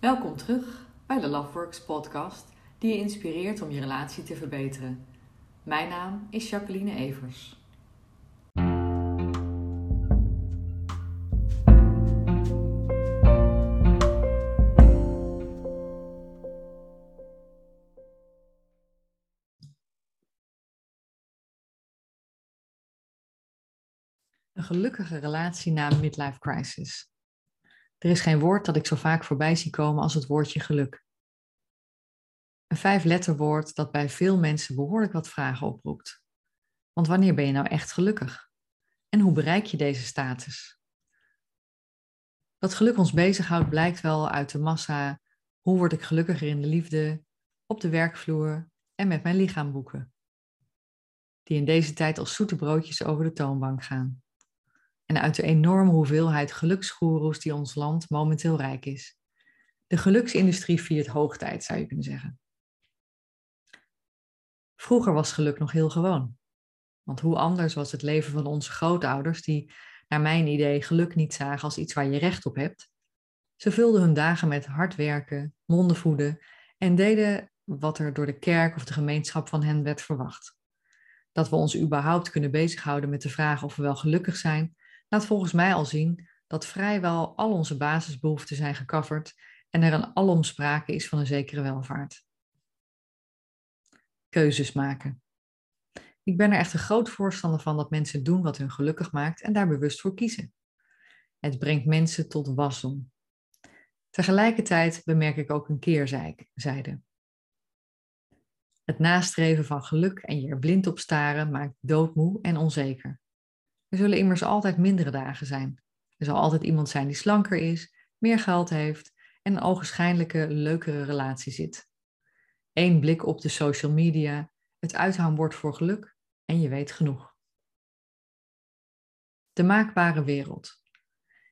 Welkom terug bij de Loveworks podcast die je inspireert om je relatie te verbeteren. Mijn naam is Jacqueline Evers. Een gelukkige relatie na een midlife crisis. Er is geen woord dat ik zo vaak voorbij zie komen als het woordje geluk. Een vijfletterwoord dat bij veel mensen behoorlijk wat vragen oproept. Want wanneer ben je nou echt gelukkig? En hoe bereik je deze status? Dat geluk ons bezighoudt blijkt wel uit de massa hoe word ik gelukkiger in de liefde, op de werkvloer en met mijn lichaamboeken. Die in deze tijd als zoete broodjes over de toonbank gaan en uit de enorme hoeveelheid geluksgoeroes die ons land momenteel rijk is. De geluksindustrie viert hoogtijd, zou je kunnen zeggen. Vroeger was geluk nog heel gewoon. Want hoe anders was het leven van onze grootouders, die naar mijn idee geluk niet zagen als iets waar je recht op hebt. Ze vulden hun dagen met hard werken, monden voeden en deden wat er door de kerk of de gemeenschap van hen werd verwacht. Dat we ons überhaupt kunnen bezighouden met de vraag of we wel gelukkig zijn, laat volgens mij al zien dat vrijwel al onze basisbehoeften zijn gecoverd en er een alom sprake is van een zekere welvaart. Keuzes maken. Ik ben er echt een groot voorstander van dat mensen doen wat hun gelukkig maakt en daar bewust voor kiezen. Het brengt mensen tot wasdom. Tegelijkertijd bemerk ik ook een keerzijde. Het nastreven van geluk en je er blind op staren maakt doodmoe en onzeker. Er zullen immers altijd mindere dagen zijn. Er zal altijd iemand zijn die slanker is, meer geld heeft en een ogenschijnlijke leukere relatie zit. Eén blik op de social media, het uithangbord voor geluk en je weet genoeg. De maakbare wereld.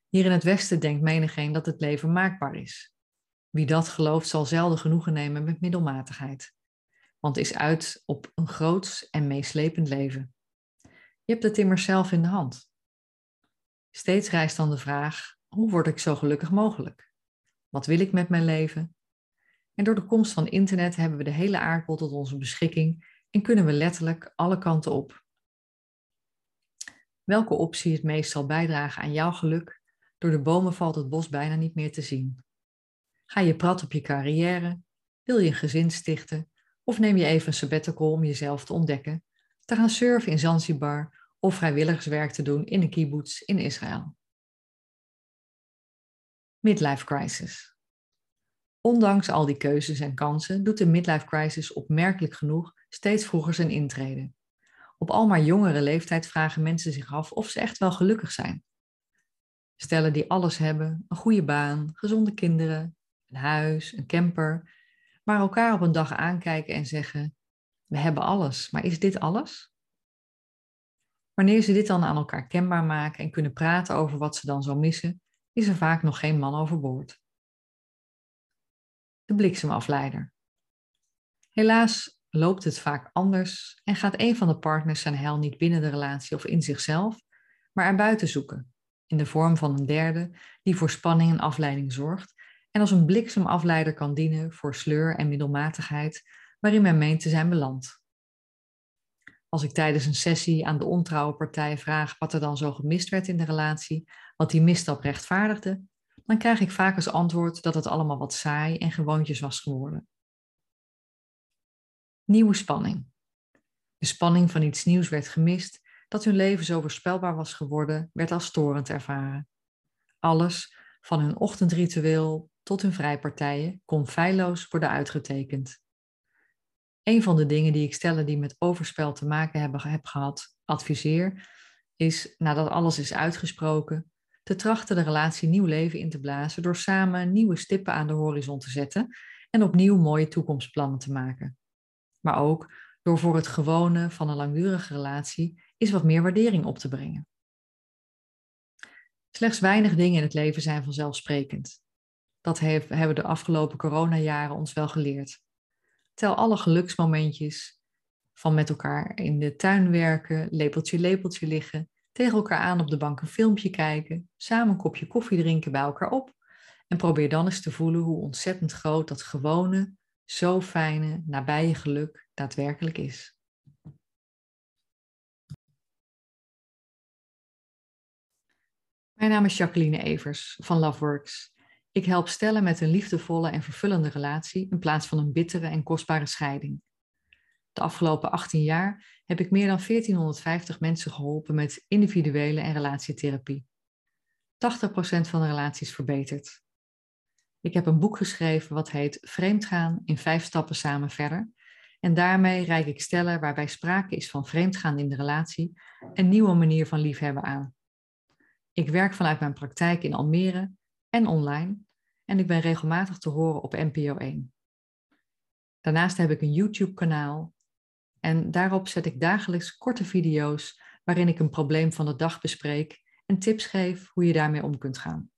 Hier in het Westen denkt menigeen dat het leven maakbaar is. Wie dat gelooft zal zelden genoegen nemen met middelmatigheid, want is uit op een groots en meeslepend leven. Je hebt het immers zelf in de hand. Steeds rijst dan de vraag: hoe word ik zo gelukkig mogelijk? Wat wil ik met mijn leven? En door de komst van internet hebben we de hele aardbol tot onze beschikking en kunnen we letterlijk alle kanten op. Welke optie het meest zal bijdragen aan jouw geluk? Door de bomen valt het bos bijna niet meer te zien. Ga je prat op je carrière? Wil je een gezin stichten? Of neem je even een sabbatical om jezelf te ontdekken te gaan surfen in Zanzibar of vrijwilligerswerk te doen in een kibbutz in Israël. Midlife crisis. Ondanks al die keuzes en kansen doet de midlife crisis opmerkelijk genoeg steeds vroeger zijn intrede. Op al maar jongere leeftijd vragen mensen zich af of ze echt wel gelukkig zijn. Stellen die alles hebben, een goede baan, gezonde kinderen, een huis, een camper, maar elkaar op een dag aankijken en zeggen: we hebben alles, maar is dit alles? Wanneer ze dit dan aan elkaar kenbaar maken en kunnen praten over wat ze dan zo missen, is er vaak nog geen man overboord. De bliksemafleider. Helaas loopt het vaak anders en gaat een van de partners zijn heil niet binnen de relatie of in zichzelf, maar erbuiten zoeken, in de vorm van een derde die voor spanning en afleiding zorgt en als een bliksemafleider kan dienen voor sleur en middelmatigheid waarin men meent te zijn beland. Als ik tijdens een sessie aan de ontrouwe partij vraag wat er dan zo gemist werd in de relatie, wat die misstap rechtvaardigde, dan krijg ik vaak als antwoord dat het allemaal wat saai en gewoontjes was geworden. Nieuwe spanning. De spanning van iets nieuws werd gemist, dat hun leven zo voorspelbaar was geworden, werd als storend ervaren. Alles, van hun ochtendritueel tot hun vrijpartijen, kon feilloos worden uitgetekend. Een van de dingen die ik stellen die met overspel te maken hebben heb gehad, adviseer, is nadat alles is uitgesproken, te trachten de relatie nieuw leven in te blazen door samen nieuwe stippen aan de horizon te zetten en opnieuw mooie toekomstplannen te maken. Maar ook door voor het gewone van een langdurige relatie is wat meer waardering op te brengen. Slechts weinig dingen in het leven zijn vanzelfsprekend. Dat hebben de afgelopen coronajaren ons wel geleerd. Tel alle geluksmomentjes van met elkaar in de tuin werken, lepeltje lepeltje liggen, tegen elkaar aan op de bank een filmpje kijken, samen een kopje koffie drinken bij elkaar op En probeer dan eens te voelen hoe ontzettend groot dat gewone, zo fijne, nabije geluk daadwerkelijk is. Mijn naam is Jacqueline Evers van Loveworks. Ik help stellen met een liefdevolle en vervullende relatie in plaats van een bittere en kostbare scheiding. De afgelopen 18 jaar heb ik meer dan 1450 mensen geholpen met individuele en relatietherapie. 80% van de relaties verbeterd. Ik heb een boek geschreven wat heet Vreemdgaan in vijf stappen samen verder. En daarmee reik ik stellen waarbij sprake is van vreemdgaan in de relatie een nieuwe manier van liefhebben aan. Ik werk vanuit mijn praktijk in Almere en online en ik ben regelmatig te horen op NPO 1. Daarnaast heb ik een YouTube-kanaal en daarop zet ik dagelijks korte video's waarin ik een probleem van de dag bespreek en tips geef hoe je daarmee om kunt gaan.